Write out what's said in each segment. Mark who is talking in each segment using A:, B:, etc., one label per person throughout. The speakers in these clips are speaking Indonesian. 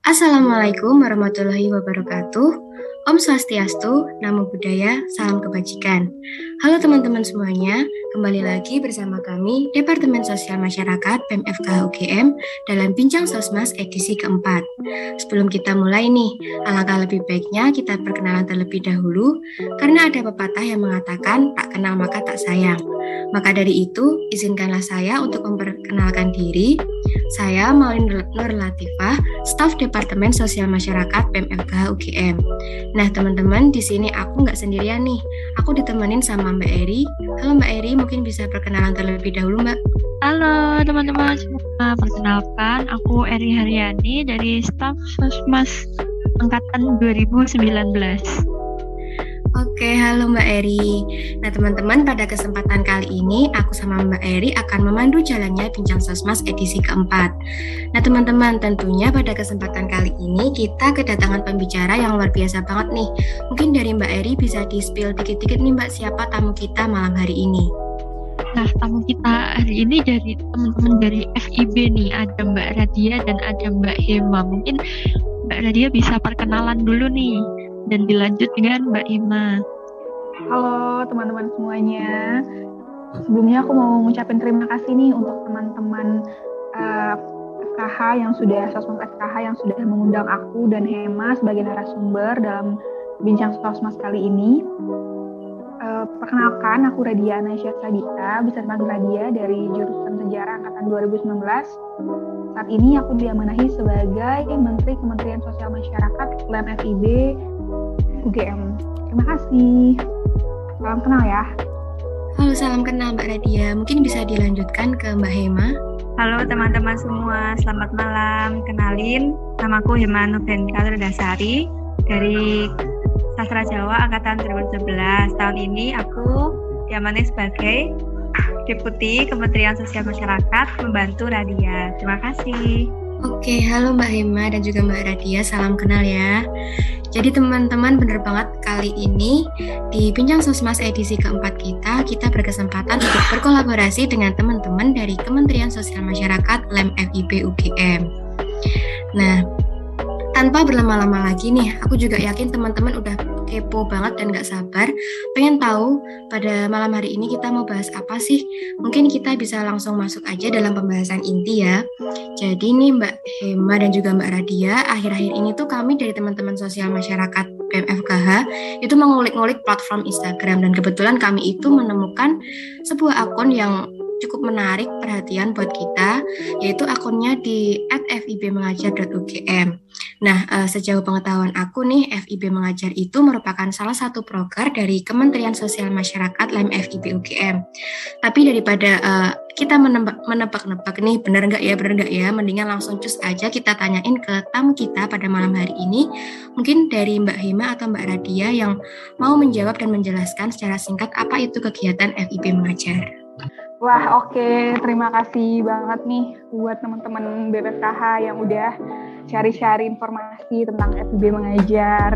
A: Assalamualaikum warahmatullahi wabarakatuh. Om Swastiastu, Namo Buddhaya, Salam Kebajikan. Halo teman-teman semuanya, kembali lagi bersama kami Departemen Sosial Masyarakat PMFK UGM dalam Bincang Sosmas edisi keempat. Sebelum kita mulai nih, alangkah lebih baiknya kita perkenalan terlebih dahulu karena ada pepatah yang mengatakan tak kenal maka tak sayang. Maka dari itu, izinkanlah saya untuk memperkenalkan diri. Saya Maulin Nur Latifah, staf Departemen Sosial Masyarakat PMFK UGM. Nah, teman-teman, di sini aku nggak sendirian nih. Aku ditemenin sama Mbak Eri. Halo Mbak Eri, mungkin bisa perkenalan terlebih dahulu, Mbak.
B: Halo teman-teman semua, perkenalkan aku Eri Haryani dari staf Sosmas Angkatan 2019.
A: Oke, halo Mbak Eri. Nah, teman-teman, pada kesempatan kali ini aku sama Mbak Eri akan memandu jalannya Bincang Sosmas edisi keempat. Nah, teman-teman, tentunya pada kesempatan kali ini kita kedatangan pembicara yang luar biasa banget nih. Mungkin dari Mbak Eri bisa di-spill dikit-dikit nih Mbak siapa tamu kita malam hari ini.
B: Nah, tamu kita hari ini dari teman-teman dari FIB nih, ada Mbak Radia dan ada Mbak Hema. Mungkin Mbak Radia bisa perkenalan dulu nih dan dilanjut dengan Mbak Ima.
C: Halo teman-teman semuanya. Sebelumnya aku mau ngucapin terima kasih nih untuk teman-teman uh, eh, FKH yang sudah sosmas FKH yang sudah mengundang aku dan Hema sebagai narasumber dalam bincang sosmas kali ini. Uh, perkenalkan, aku Radia Anasya Sabita, bisa dipanggil Radia dari jurusan Sejarah Angkatan 2019. Saat ini aku diamanahi sebagai Menteri Kementerian Sosial Masyarakat LEM FIB UGM. Terima kasih. Salam kenal ya.
A: Halo, salam kenal Mbak Radia. Mungkin bisa dilanjutkan ke Mbak Hema.
D: Halo teman-teman semua, selamat malam. Kenalin, namaku Hema Novendika Dasari dari Sastra Jawa Angkatan 2011. Tahun ini aku diamanai sebagai Deputi Kementerian Sosial Masyarakat membantu Radia. Terima kasih.
A: Oke, halo Mbak Hema dan juga Mbak Radia, salam kenal ya. Jadi teman-teman bener banget kali ini di Bincang Sosmas edisi keempat kita, kita berkesempatan untuk berkolaborasi dengan teman-teman dari Kementerian Sosial Masyarakat LEM FIB UGM. Nah, tanpa berlama-lama lagi nih, aku juga yakin teman-teman udah kepo banget dan gak sabar pengen tahu pada malam hari ini kita mau bahas apa sih. Mungkin kita bisa langsung masuk aja dalam pembahasan inti ya. Jadi nih Mbak Hema dan juga Mbak Radia, akhir-akhir ini tuh kami dari teman-teman sosial masyarakat PMFKH itu mengulik-ngulik platform Instagram dan kebetulan kami itu menemukan sebuah akun yang cukup menarik perhatian buat kita, yaitu akunnya di @fibmengajar.ugm. Nah, uh, sejauh pengetahuan aku nih, FIB Mengajar itu merupakan salah satu proker dari Kementerian Sosial Masyarakat LEM FIB UGM. Tapi daripada uh, kita menebak-nebak nih, benar nggak ya, benar nggak ya, mendingan langsung cus aja kita tanyain ke tamu kita pada malam hari ini. Mungkin dari Mbak Hima atau Mbak Radia yang mau menjawab dan menjelaskan secara singkat apa itu kegiatan FIB Mengajar.
C: Wah, oke. Okay. Terima kasih banget nih buat teman-teman BPKH yang udah cari-cari informasi tentang FB Mengajar.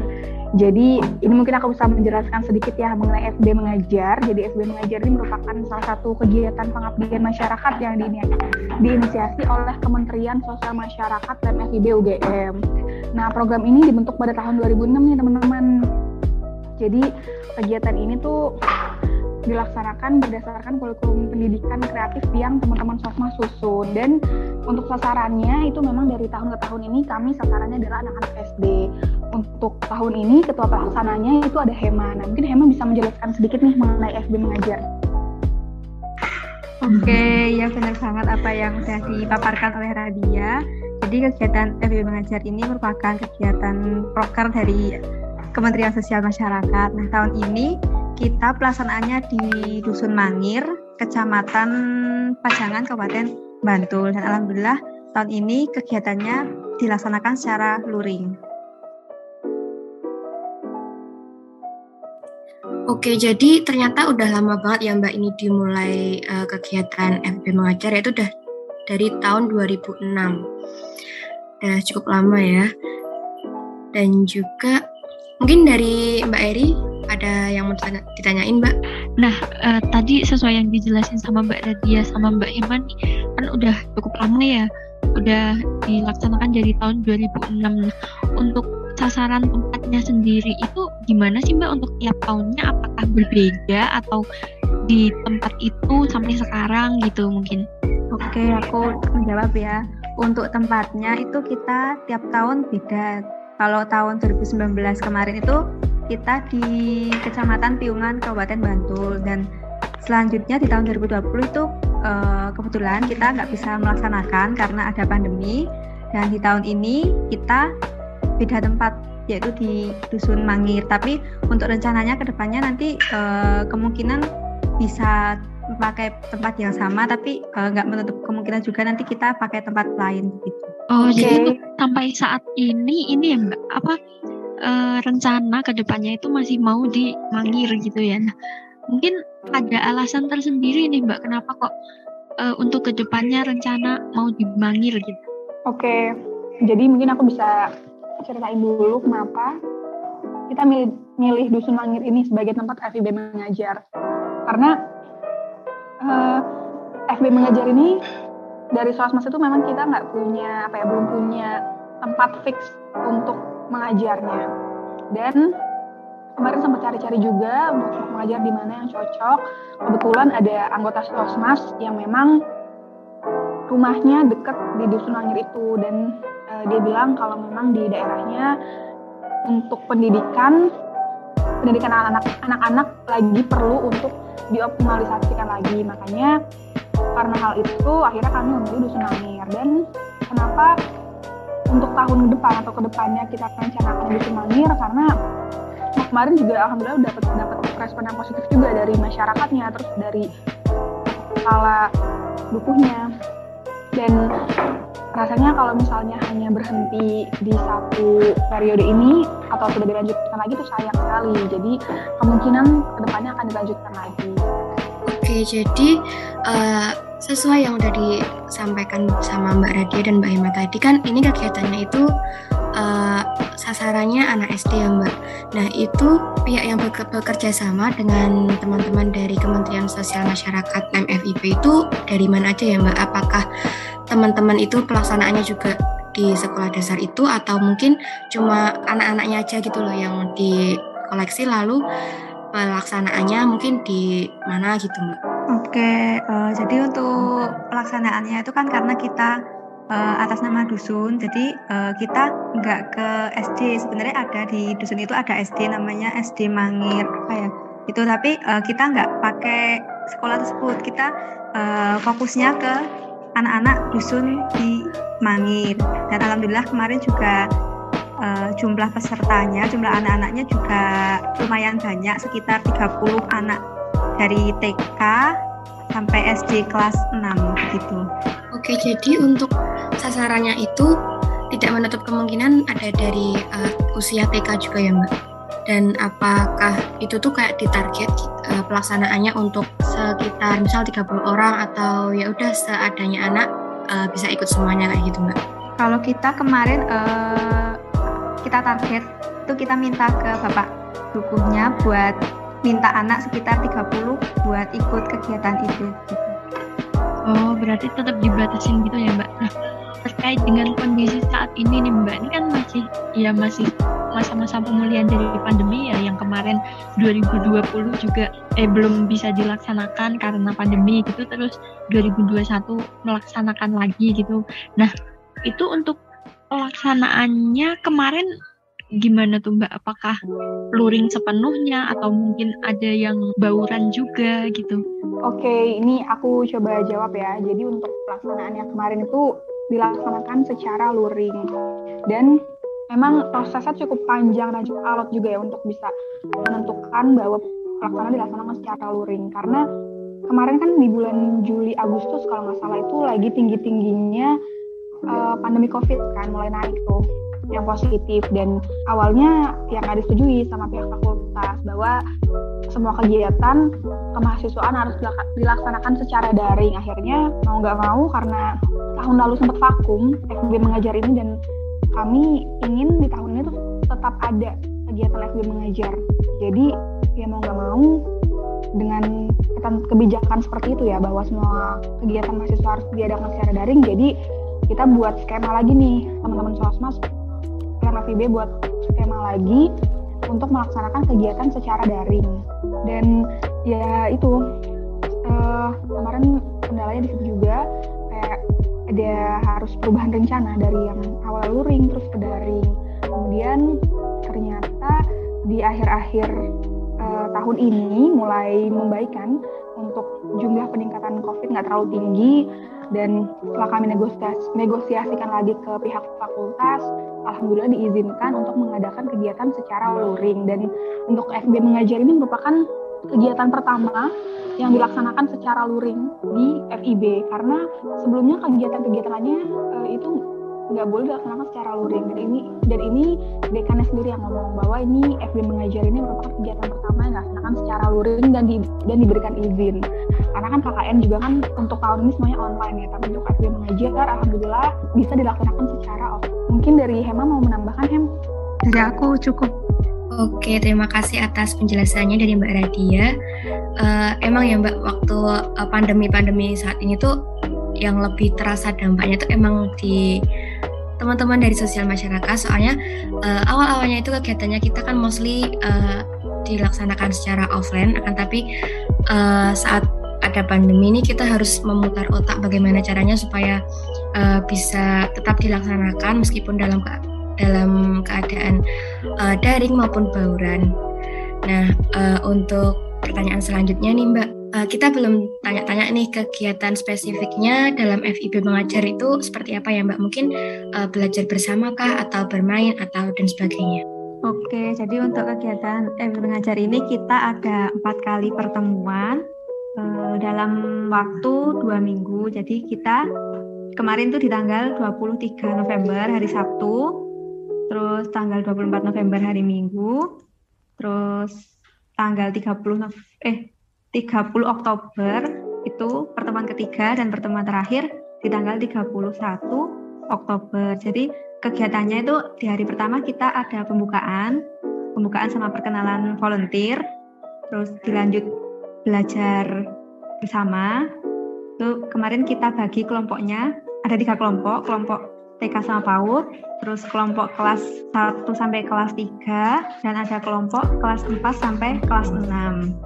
C: Jadi, ini mungkin aku bisa menjelaskan sedikit ya mengenai FB Mengajar. Jadi, FB Mengajar ini merupakan salah satu kegiatan pengabdian masyarakat yang diinisiasi oleh Kementerian Sosial Masyarakat dan FIB UGM. Nah, program ini dibentuk pada tahun 2006 nih, teman-teman. Jadi, kegiatan ini tuh dilaksanakan berdasarkan kurikulum pendidikan kreatif yang teman-teman Sosma susun dan untuk sasarannya itu memang dari tahun ke tahun ini kami sasarannya adalah anak-anak SD. Untuk tahun ini ketua pelaksananya itu ada Hema. Nah, mungkin Hema bisa menjelaskan sedikit nih mengenai FB mengajar.
D: Oke, ya benar banget apa yang sudah dipaparkan oleh Radia. Jadi kegiatan FB mengajar ini merupakan kegiatan proker dari Kementerian Sosial Masyarakat. Nah, tahun ini kita pelaksanaannya di Dusun Mangir, Kecamatan Pajangan, Kabupaten Bantul. Dan Alhamdulillah tahun ini kegiatannya dilaksanakan secara luring.
A: Oke, jadi ternyata udah lama banget ya Mbak ini dimulai uh, kegiatan FB Mengajar, yaitu udah dari tahun 2006. Udah cukup lama ya. Dan juga mungkin dari Mbak Eri ada yang mau ditanya, ditanyain Mbak?
B: Nah, uh, tadi sesuai yang dijelasin sama Mbak Radia sama Mbak Iman kan udah cukup lama ya udah dilaksanakan dari tahun 2006 nah, untuk sasaran tempatnya sendiri itu gimana sih Mbak untuk tiap tahunnya apakah berbeda atau di tempat itu sampai sekarang gitu mungkin
D: Oke, aku menjawab ya. Untuk tempatnya itu kita tiap tahun beda. Kalau tahun 2019 kemarin itu kita di Kecamatan Piungan Kabupaten Bantul dan selanjutnya di tahun 2020 itu uh, kebetulan kita nggak bisa melaksanakan karena ada pandemi dan di tahun ini kita beda tempat yaitu di dusun Mangir tapi untuk rencananya ke depannya nanti uh, kemungkinan bisa pakai tempat yang sama tapi uh, nggak menutup kemungkinan juga nanti kita pakai tempat lain gitu.
B: Oh okay. jadi sampai saat ini ini ya mbak apa uh, rencana ke depannya itu masih mau di Mangir gitu ya. Nah, mungkin ada alasan tersendiri nih Mbak kenapa kok uh, untuk ke depannya rencana mau di Mangir gitu?
C: Oke, jadi mungkin aku bisa ceritain dulu kenapa kita milih, milih Dusun Mangir ini sebagai tempat FIB mengajar. Karena uh, eh, FIB mengajar ini dari Sosmas itu memang kita nggak punya apa ya belum punya tempat fix untuk mengajarnya. Dan kemarin sempat cari-cari juga untuk mengajar di mana yang cocok. Kebetulan ada anggota Sosmas yang memang rumahnya dekat di dusun Angir itu. Dan uh, dia bilang kalau memang di daerahnya untuk pendidikan pendidikan anak-anak anak-anak lagi perlu untuk dioptimalisasikan lagi. Makanya karena hal itu akhirnya kami memilih dusun Angir dan kenapa untuk tahun depan atau ke depannya kita rencanakan dusun Angir karena kemarin juga alhamdulillah dapat dapat respon yang positif juga dari masyarakatnya terus dari kepala dukuhnya. Dan rasanya kalau misalnya hanya berhenti di satu periode ini atau sudah dilanjutkan lagi itu sayang sekali. Jadi kemungkinan ke depannya akan dilanjutkan lagi.
A: Oke jadi uh, sesuai yang udah disampaikan sama Mbak Radia dan Mbak Hema tadi kan ini kegiatannya itu uh, sasarannya anak SD ya Mbak. Nah itu pihak yang bekerja sama dengan teman-teman dari Kementerian Sosial Masyarakat MFIP itu dari mana aja ya Mbak? Apakah teman-teman itu pelaksanaannya juga di sekolah dasar itu atau mungkin cuma anak-anaknya aja gitu loh yang di koleksi lalu pelaksanaannya mungkin di mana gitu Mbak?
D: Oke, uh, jadi untuk pelaksanaannya itu kan karena kita uh, atas nama dusun. Jadi uh, kita nggak ke SD. Sebenarnya ada di dusun itu ada SD namanya SD Mangir apa ya? Itu tapi uh, kita nggak pakai sekolah tersebut. Kita uh, fokusnya ke anak-anak dusun di Mangir. Dan alhamdulillah kemarin juga uh, jumlah pesertanya, jumlah anak-anaknya juga lumayan banyak, sekitar 30 anak dari TK sampai SD kelas 6 gitu.
A: Oke, jadi untuk sasarannya itu tidak menutup kemungkinan ada dari uh, usia TK juga ya Mbak. Dan apakah itu tuh kayak ditarget uh, pelaksanaannya untuk sekitar misal 30 orang atau ya udah seadanya anak uh, bisa ikut semuanya kayak gitu Mbak?
D: Kalau kita kemarin uh, kita target itu kita minta ke Bapak dukuhnya buat minta anak sekitar 30 buat ikut kegiatan itu.
B: Oh, berarti tetap dibatasin gitu ya, Mbak. Nah, terkait dengan kondisi saat ini nih Mbak ini kan masih ya masih masa-masa pemulihan dari pandemi ya yang kemarin 2020 juga eh belum bisa dilaksanakan karena pandemi gitu terus 2021 melaksanakan lagi gitu. Nah, itu untuk pelaksanaannya kemarin gimana tuh Mbak? Apakah luring sepenuhnya atau mungkin ada yang bauran juga gitu?
C: Oke, ini aku coba jawab ya. Jadi untuk pelaksanaan yang kemarin itu dilaksanakan secara luring dan memang prosesnya cukup panjang dan cukup alot juga ya untuk bisa menentukan bahwa pelaksanaan dilaksanakan secara luring karena kemarin kan di bulan Juli Agustus kalau nggak salah itu lagi tinggi tingginya uh, pandemi COVID kan mulai naik tuh yang positif dan awalnya yang nggak disetujui sama pihak fakultas bahwa semua kegiatan kemahasiswaan harus dilaksanakan secara daring akhirnya mau nggak mau karena tahun lalu sempat vakum FB mengajar ini dan kami ingin di tahun ini tuh tetap ada kegiatan FB mengajar. Jadi ya mau nggak mau dengan kebijakan seperti itu ya bahwa semua kegiatan mahasiswa harus diadakan secara daring. Jadi kita buat skema lagi nih teman-teman sosmas FIB buat skema lagi untuk melaksanakan kegiatan secara daring. Dan ya itu uh, kemarin kendalanya di situ juga kayak ada harus perubahan rencana dari yang awal luring terus ke daring. Kemudian ternyata di akhir-akhir uh, tahun ini mulai membaikan untuk jumlah peningkatan COVID nggak terlalu tinggi dan setelah kami negosiasi, negosiasikan lagi ke pihak fakultas, alhamdulillah diizinkan untuk mengadakan kegiatan secara luring. Dan untuk FB mengajar ini merupakan kegiatan pertama yang dilaksanakan secara luring di FIB karena sebelumnya kegiatan-kegiatan lainnya uh, itu nggak boleh dilaksanakan secara luring? Dan ini dan ini dekannya sendiri yang ngomong bahwa ini FB mengajar ini merupakan kegiatan pertama yang dilaksanakan secara luring dan di, dan diberikan izin. Karena kan KKN juga kan untuk tahun ini semuanya online ya tapi untuk FB mengajar alhamdulillah bisa dilaksanakan secara off. Mungkin dari Hema mau menambahkan Hem?
D: Dari aku cukup.
A: Oke, terima kasih atas penjelasannya dari Mbak Radia. Uh, emang ya Mbak, waktu uh, pandemi-pandemi saat ini tuh yang lebih terasa dampaknya tuh emang di teman-teman dari sosial masyarakat. Soalnya uh, awal-awalnya itu kegiatannya kita kan mostly uh, dilaksanakan secara offline, akan tapi uh, saat ada pandemi ini kita harus memutar otak bagaimana caranya supaya uh, bisa tetap dilaksanakan meskipun dalam dalam keadaan uh, daring maupun bauran. Nah, uh, untuk pertanyaan selanjutnya nih Mbak, uh, kita belum tanya-tanya nih kegiatan spesifiknya dalam FIB mengajar itu seperti apa ya Mbak? Mungkin uh, belajar bersamakah atau bermain atau dan sebagainya?
D: Oke, jadi untuk kegiatan FIB mengajar ini kita ada empat kali pertemuan uh, dalam waktu dua minggu. Jadi kita kemarin tuh di tanggal 23 November hari Sabtu terus tanggal 24 November hari Minggu, terus tanggal 30 eh 30 Oktober itu pertemuan ketiga dan pertemuan terakhir di tanggal 31 Oktober. Jadi kegiatannya itu di hari pertama kita ada pembukaan, pembukaan sama perkenalan volunteer, terus dilanjut belajar bersama. Itu kemarin kita bagi kelompoknya ada tiga kelompok, kelompok TK sama PAUD, terus kelompok kelas 1 sampai kelas 3, dan ada kelompok kelas 4 sampai kelas 6.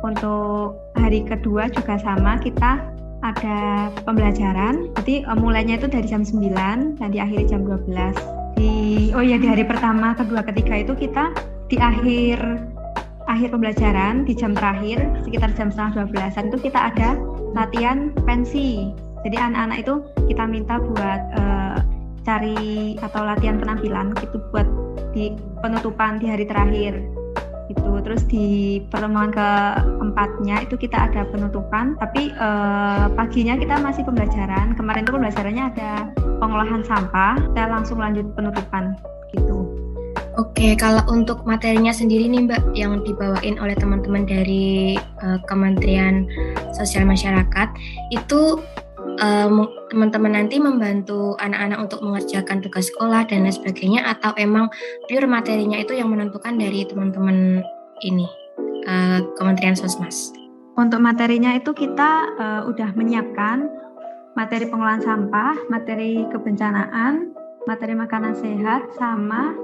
D: Untuk hari kedua juga sama, kita ada pembelajaran, jadi uh, mulainya itu dari jam 9 dan diakhiri jam 12. Di, oh ya di hari pertama, kedua, ketiga itu kita di akhir akhir pembelajaran di jam terakhir sekitar jam setengah 12 itu kita ada latihan pensi. Jadi anak-anak itu kita minta buat uh, cari atau latihan penampilan gitu buat di penutupan di hari terakhir. Itu terus di pertemuan keempatnya itu kita ada penutupan tapi eh, paginya kita masih pembelajaran. Kemarin itu pembelajarannya ada pengolahan sampah kita langsung lanjut penutupan gitu.
A: Oke, kalau untuk materinya sendiri nih Mbak yang dibawain oleh teman-teman dari uh, Kementerian Sosial Masyarakat itu teman-teman nanti membantu anak-anak untuk mengerjakan tugas sekolah dan lain sebagainya atau emang pure materinya itu yang menentukan dari teman-teman ini uh, Kementerian Sosmas?
D: Untuk materinya itu kita uh, udah menyiapkan materi pengolahan sampah, materi kebencanaan, materi makanan sehat, sama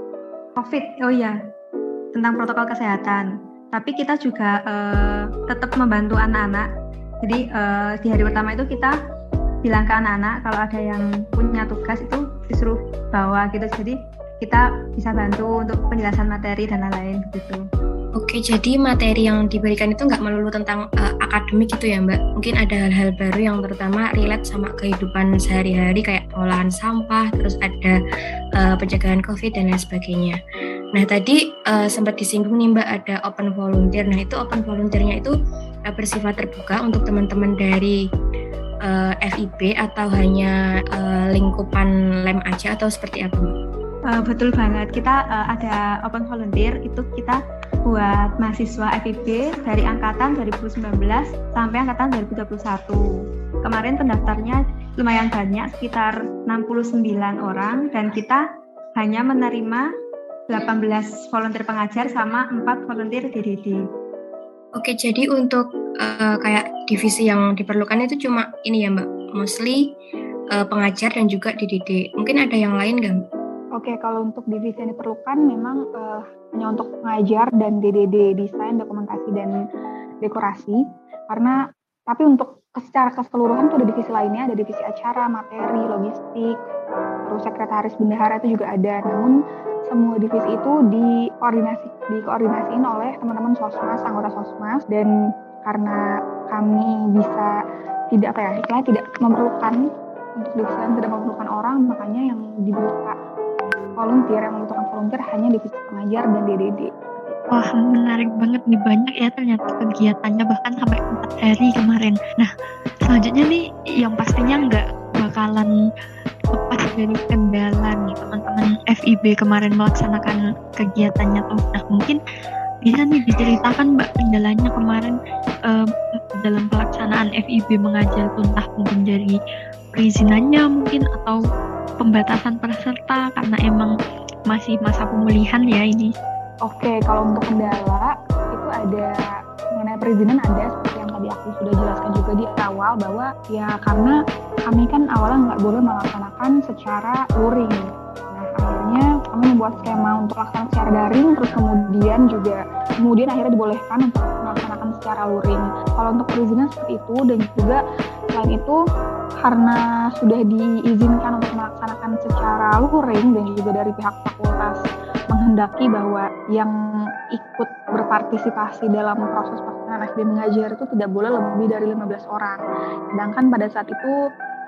D: COVID. Oh iya, tentang protokol kesehatan. Tapi kita juga uh, tetap membantu anak-anak. Jadi uh, di hari pertama itu kita bilang ke anak-anak kalau ada yang punya tugas itu disuruh bawa gitu jadi kita bisa bantu untuk penjelasan materi dan lain-lain gitu.
A: Oke, jadi materi yang diberikan itu nggak melulu tentang uh, akademik gitu ya Mbak? Mungkin ada hal-hal baru yang terutama relate sama kehidupan sehari-hari kayak pengolahan sampah, terus ada uh, pencegahan COVID dan lain sebagainya. Nah tadi uh, sempat disinggung nih Mbak ada open volunteer. Nah itu open volunteernya itu bersifat terbuka untuk teman-teman dari uh, eh, FIB atau hanya uh, lingkupan lem aja atau seperti apa?
D: Uh, betul banget, kita uh, ada open volunteer itu kita buat mahasiswa FIB dari angkatan 2019 sampai angkatan 2021. Kemarin pendaftarnya lumayan banyak, sekitar 69 orang dan kita hanya menerima 18 volunteer pengajar sama 4 volunteer DDD.
A: Oke, jadi untuk uh, kayak divisi yang diperlukan itu cuma ini ya Mbak, mostly uh, pengajar dan juga DDD. Mungkin ada yang lain nggak?
C: Oke, kalau untuk divisi yang diperlukan memang uh, hanya untuk pengajar dan DDD desain, dokumentasi dan dekorasi. Karena tapi untuk secara keseluruhan itu ada divisi lainnya, ada divisi acara, materi, logistik, terus sekretaris bendahara itu juga ada. Namun semua divisi itu dikoordinasi dikoordinasiin oleh teman-teman sosmas, anggota sosmas dan karena kami bisa tidak apa ya, istilahnya tidak memerlukan untuk yang tidak memerlukan orang, makanya yang dibuka volunteer yang membutuhkan volunteer hanya divisi pengajar dan DDD.
B: Wah menarik banget nih banyak ya ternyata kegiatannya bahkan sampai empat hari kemarin. Nah selanjutnya nih yang pastinya nggak bakalan lepas dari kendala nih teman-teman FIB kemarin melaksanakan kegiatannya tuh. Nah mungkin bisa nih diceritakan mbak kendalanya kemarin um, dalam pelaksanaan FIB mengajar tuntah mungkin dari perizinannya mungkin atau pembatasan peserta karena emang masih masa pemulihan ya ini.
C: Oke, kalau untuk kendala itu ada mengenai perizinan ada sudah jelaskan juga di awal bahwa ya karena kami kan awalnya nggak boleh melaksanakan secara luring. Nah akhirnya kami membuat skema untuk laksanakan secara daring, terus kemudian juga kemudian akhirnya dibolehkan untuk melaksanakan secara luring. Kalau untuk perizinan seperti itu dan juga selain itu karena sudah diizinkan untuk melaksanakan secara luring dan juga dari pihak fakultas menghendaki bahwa yang ikut berpartisipasi dalam proses pelaksanaan FB mengajar itu tidak boleh lebih dari 15 orang. Sedangkan pada saat itu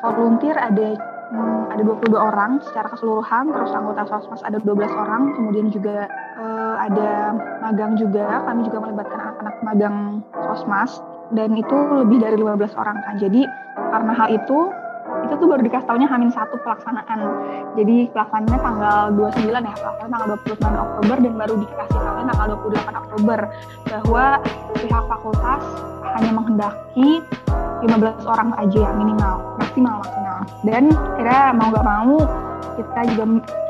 C: volunteer ada hmm, ada 22 orang secara keseluruhan, terus anggota sosmas ada 12 orang, kemudian juga uh, ada magang juga, kami juga melibatkan anak-anak magang sosmas dan itu lebih dari 15 orang kan. Jadi karena hal itu itu tuh baru dikasih taunya Hamin satu pelaksanaan. Jadi pelaksanaannya tanggal 29 ya, pelaksanaan tanggal 29 Oktober dan baru dikasih tahu tanggal 28 Oktober bahwa pihak fakultas hanya menghendaki 15 orang aja ya minimal, maksimal maksimal. Dan kira mau nggak mau kita juga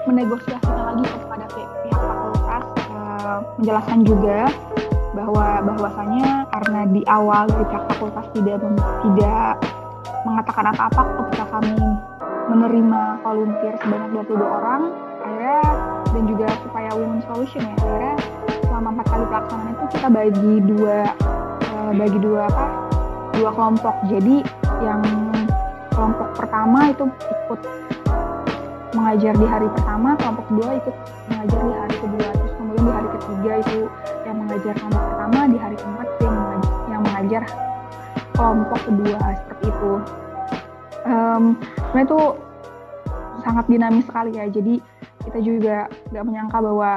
C: menegosiasikan lagi kepada pihak fakultas uh, menjelaskan juga bahwa bahwasanya karena di awal pihak fakultas tidak tidak mengatakan apa-apa ketika kami menerima volunteer sebanyak 22 orang akhirnya dan juga supaya win solution ya akhirnya selama empat kali pelaksanaan itu kita bagi dua uh, bagi dua apa dua kelompok. Jadi yang kelompok pertama itu ikut mengajar di hari pertama kelompok kedua ikut mengajar di hari kedua terus kemudian di hari ketiga itu yang mengajar kelompok pertama di hari keempat yang mengajar, yang mengajar kelompok kedua seperti itu. Um, itu sangat dinamis sekali ya. Jadi kita juga nggak menyangka bahwa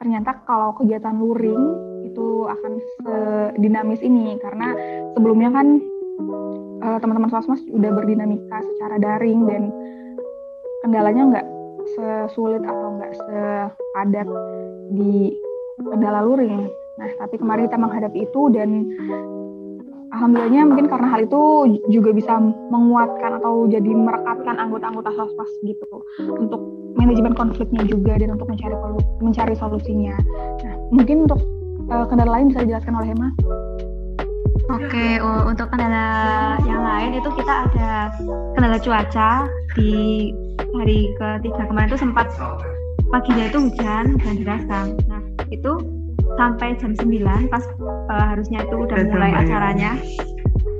C: ternyata kalau kegiatan luring itu akan sedinamis ini. Karena sebelumnya kan uh, teman-teman sosmas udah berdinamika secara daring dan kendalanya nggak sesulit atau nggak sepadat di kendala luring. Nah, tapi kemarin kita menghadapi itu dan alhamdulillahnya mungkin karena hal itu juga bisa menguatkan atau jadi merekatkan anggota-anggota sosmas gitu untuk manajemen konfliknya juga dan untuk mencari mencari solusinya. Nah, mungkin untuk uh, kendala lain bisa dijelaskan oleh Hema.
D: Oke, untuk kendala yang lain itu kita ada kendala cuaca di hari ketiga kemarin itu sempat paginya itu hujan dan deras kan. Nah, itu sampai jam 9 pas uh, harusnya itu udah mulai acaranya.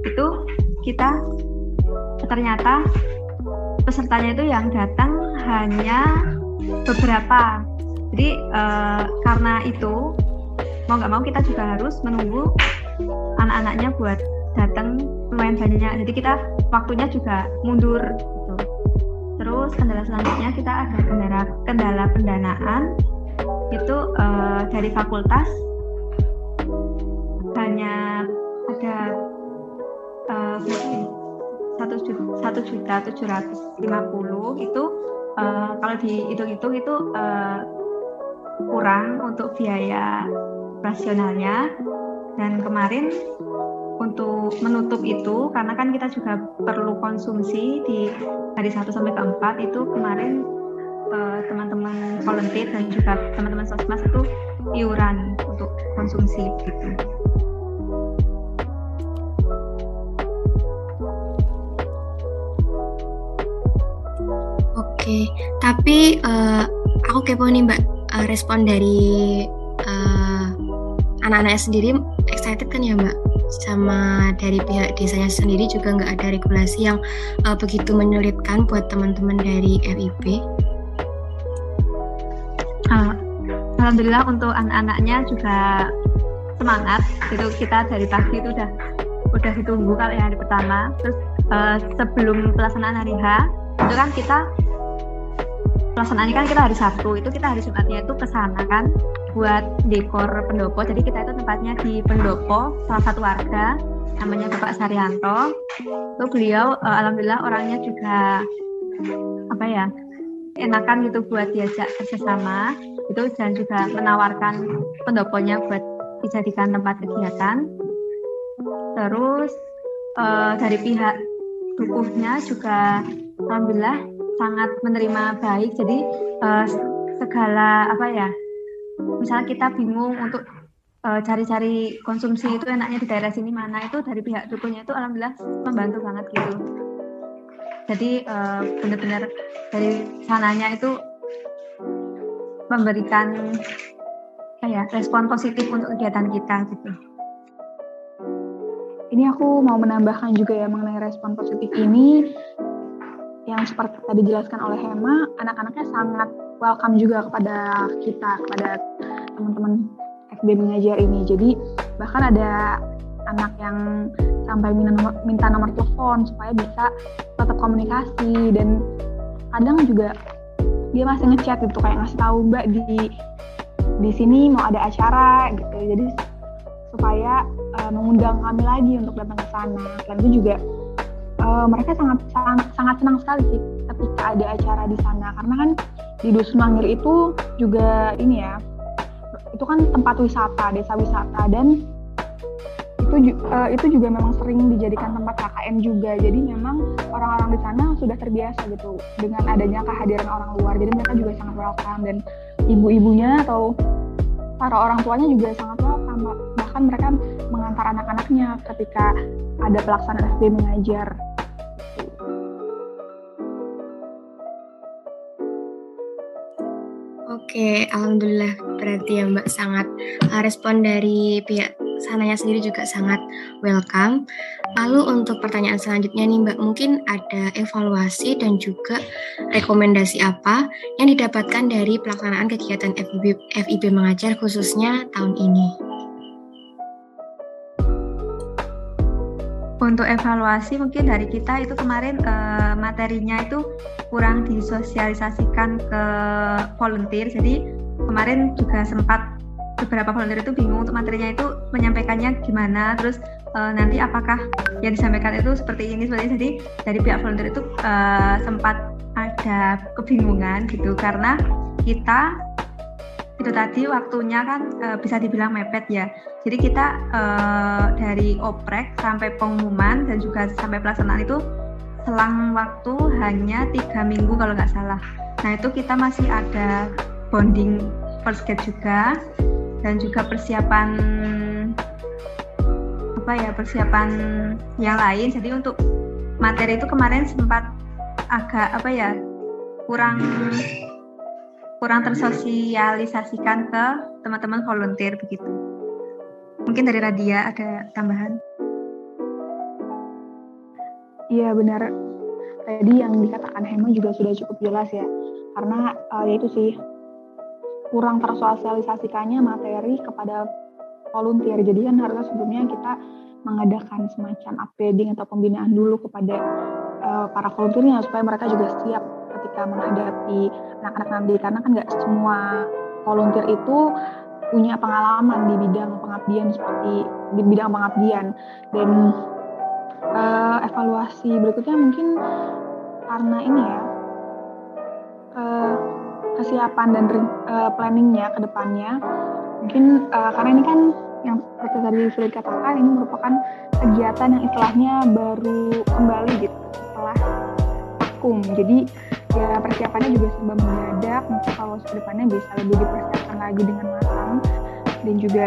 D: Itu kita ternyata pesertanya itu yang datang hanya beberapa. Jadi uh, karena itu mau nggak mau kita juga harus menunggu anak-anaknya buat datang lumayan banyak jadi kita waktunya juga mundur gitu. terus kendala selanjutnya kita ada kendala kendala pendanaan. Itu uh, dari fakultas. Hanya ada uh, satu juta satu tujuh ratus lima puluh itu uh, kalau dihitung-hitung itu uh, kurang untuk biaya operasionalnya dan kemarin untuk menutup itu karena kan kita juga perlu konsumsi di hari 1 sampai ke 4 itu kemarin Eh, Eh, teman-teman uh, volunteer dan juga teman-teman sosmas itu iuran untuk konsumsi gitu.
A: Oke, tapi uh, aku kepo nih Mbak uh, respon dari uh, anak-anaknya sendiri excited kan ya Mbak sama dari pihak desanya sendiri juga nggak ada regulasi yang uh, begitu menyulitkan buat teman-teman dari
D: FIP. Alhamdulillah untuk anak-anaknya juga semangat. Itu kita dari pagi itu udah udah ditunggu kalau yang hari pertama. Terus uh, sebelum pelaksanaan hari H itu kan kita pelaksanaannya kan kita hari Sabtu itu kita hari Jumatnya itu ke sana kan buat dekor pendopo jadi kita itu tempatnya di pendopo salah satu warga namanya Bapak Saryanto itu beliau uh, alhamdulillah orangnya juga apa ya enakan gitu buat diajak kerjasama. Itu dan juga menawarkan pendoponya buat dijadikan tempat kegiatan. Terus uh, dari pihak dukuhnya juga alhamdulillah sangat menerima baik. Jadi uh, segala apa ya misalnya kita bingung untuk uh, cari-cari konsumsi itu enaknya di daerah sini mana itu dari pihak dukuhnya itu alhamdulillah membantu banget gitu jadi uh, benar-benar dari sananya itu memberikan kayak respon positif untuk kegiatan kita gitu
C: ini aku mau menambahkan juga ya mengenai respon positif ini yang seperti tadi dijelaskan oleh Hema, anak-anaknya sangat welcome juga kepada kita, kepada teman-teman FB mengajar ini. Jadi bahkan ada anak yang sampai minta nomor, minta nomor telepon supaya bisa tetap komunikasi. Dan kadang juga dia masih ngechat gitu kayak ngasih tahu mbak di di sini mau ada acara gitu. Jadi supaya uh, mengundang kami lagi untuk datang ke sana. Dan itu juga uh, mereka sangat, sangat sangat senang sekali sih ketika ada acara di sana. Karena kan di dusun Mangir itu juga ini ya itu kan tempat wisata desa wisata. Dan itu uh, itu juga memang sering dijadikan tempat KKN juga. Jadi memang orang-orang di sana sudah terbiasa gitu dengan adanya kehadiran orang luar. Jadi mereka juga sangat welcome dan ibu-ibunya atau para orang tuanya juga sangat welcome. Bahkan mereka mengantar anak-anaknya ketika ada pelaksanaan SD mengajar.
A: Oke, alhamdulillah. Berarti ya Mbak sangat uh, respon dari pihak sananya sendiri juga sangat welcome. Lalu untuk pertanyaan selanjutnya nih Mbak, mungkin ada evaluasi dan juga rekomendasi apa yang didapatkan dari pelaksanaan kegiatan FIB, FIB mengajar khususnya tahun ini?
D: untuk evaluasi mungkin dari kita itu kemarin uh, materinya itu kurang disosialisasikan ke volunteer jadi kemarin juga sempat beberapa volunteer itu bingung untuk materinya itu menyampaikannya gimana terus uh, nanti apakah yang disampaikan itu seperti ini seperti ini jadi dari pihak volunteer itu uh, sempat ada kebingungan gitu karena kita itu tadi waktunya kan e, bisa dibilang mepet ya. Jadi kita e, dari oprek sampai pengumuman dan juga sampai pelaksanaan itu selang waktu hanya tiga minggu kalau nggak salah. Nah itu kita masih ada bonding first gate juga dan juga persiapan apa ya persiapan yang lain. Jadi untuk materi itu kemarin sempat agak apa ya kurang kurang tersosialisasikan ke teman-teman volunteer begitu. Mungkin dari Radia ada tambahan?
C: Iya benar. Tadi yang dikatakan Hema juga sudah cukup jelas ya. Karena uh, ya itu sih kurang tersosialisasikannya materi kepada volunteer. Jadi kan harusnya sebelumnya kita mengadakan semacam upgrading atau pembinaan dulu kepada uh, para volunteernya supaya mereka juga siap ketika menghadapi anak-anak nanti karena kan nggak semua volunteer itu punya pengalaman di bidang pengabdian seperti di bidang pengabdian dan uh, evaluasi berikutnya mungkin karena ini ya kesiapan dan uh, planningnya ke depannya. Mungkin uh, karena ini kan yang seperti tadi sudah dikatakan ini merupakan kegiatan yang istilahnya baru kembali gitu setelah vakum. Jadi ya persiapannya juga serba mendadak. Mungkin kalau ke depannya bisa lebih dipersiapkan lagi dengan matang dan juga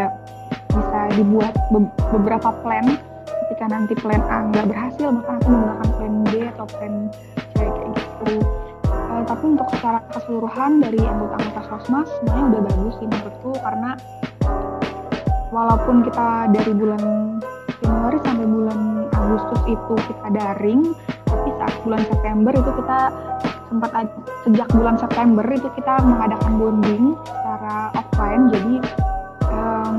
C: bisa dibuat be beberapa plan. Ketika nanti plan A nggak berhasil maka nanti menggunakan plan B atau plan C kayak gitu Uh, tapi untuk secara keseluruhan dari anggota-anggota sosmas semuanya udah bagus sih menurutku karena walaupun kita dari bulan Januari sampai bulan Agustus itu kita daring, tapi saat bulan September itu kita sempat sejak bulan September itu kita mengadakan bonding secara offline, jadi um,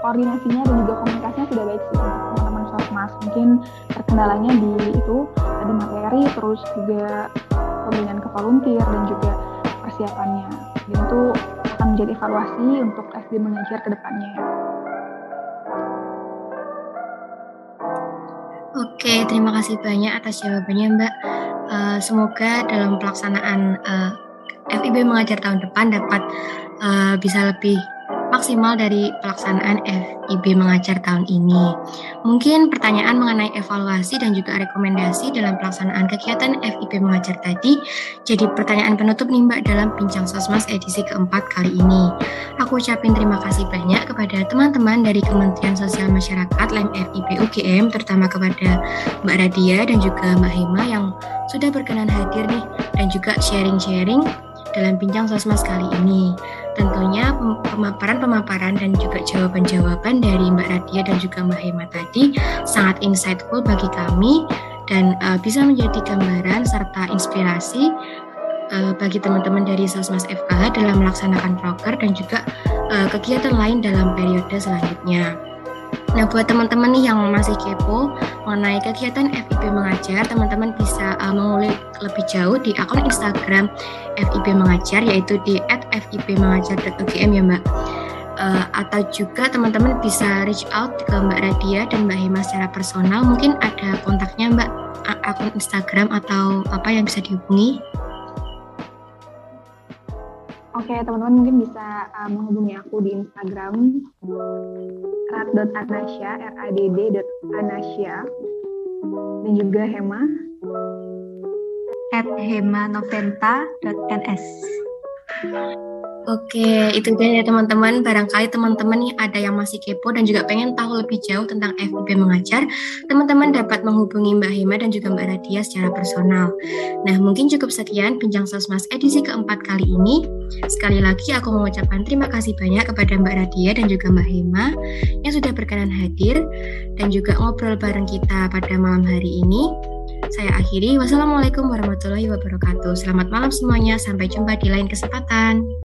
C: koordinasinya dan juga komunikasinya sudah baik sih untuk teman-teman sosmas. Mungkin terkendalanya di itu ada materi, terus juga pembinaan ke volunteer dan juga persiapannya. Dan itu akan menjadi evaluasi untuk SD mengajar ke depannya.
A: Oke, terima kasih banyak atas jawabannya Mbak. Uh, semoga dalam pelaksanaan uh, eh, FIB mengajar tahun depan dapat uh, bisa lebih maksimal dari pelaksanaan FIB mengajar tahun ini. Mungkin pertanyaan mengenai evaluasi dan juga rekomendasi dalam pelaksanaan kegiatan FIB mengajar tadi jadi pertanyaan penutup nih Mbak dalam Bincang Sosmas edisi keempat kali ini. Aku ucapin terima kasih banyak kepada teman-teman dari Kementerian Sosial Masyarakat LEM FIB UGM terutama kepada Mbak Radia dan juga Mbak Hema yang sudah berkenan hadir nih dan juga sharing-sharing dalam bincang sosmas kali ini. Tentunya pemaparan-pemaparan dan juga jawaban-jawaban dari Mbak Radia dan juga Mbak Hema tadi sangat insightful bagi kami dan uh, bisa menjadi gambaran serta inspirasi uh, bagi teman-teman dari Sosmas FKH dalam melaksanakan proker dan juga uh, kegiatan lain dalam periode selanjutnya. Nah, buat teman-teman nih yang masih kepo mengenai kegiatan FIB mengajar, teman-teman bisa uh, mengulik lebih jauh di akun Instagram FIB mengajar yaitu di @fibmengajar.ugm ya, Mbak. Uh, atau juga teman-teman bisa reach out ke Mbak Radia dan Mbak Hema secara personal. Mungkin ada kontaknya Mbak akun Instagram atau apa yang bisa dihubungi?
C: Oke, teman-teman mungkin bisa uh, menghubungi aku di Instagram rat.anasya, r a d d anasya dan juga Hema
D: at hemanoventa.ns.
A: Oke, itu dia ya teman-teman. Barangkali teman-teman nih ada yang masih kepo dan juga pengen tahu lebih jauh tentang FIB mengajar, teman-teman dapat menghubungi Mbak Hema dan juga Mbak Radia secara personal. Nah, mungkin cukup sekian Bincang Sosmas edisi keempat kali ini. Sekali lagi aku mengucapkan terima kasih banyak kepada Mbak Radia dan juga Mbak Hema yang sudah berkenan hadir dan juga ngobrol bareng kita pada malam hari ini. Saya akhiri. Wassalamualaikum warahmatullahi wabarakatuh. Selamat malam semuanya. Sampai jumpa di lain kesempatan.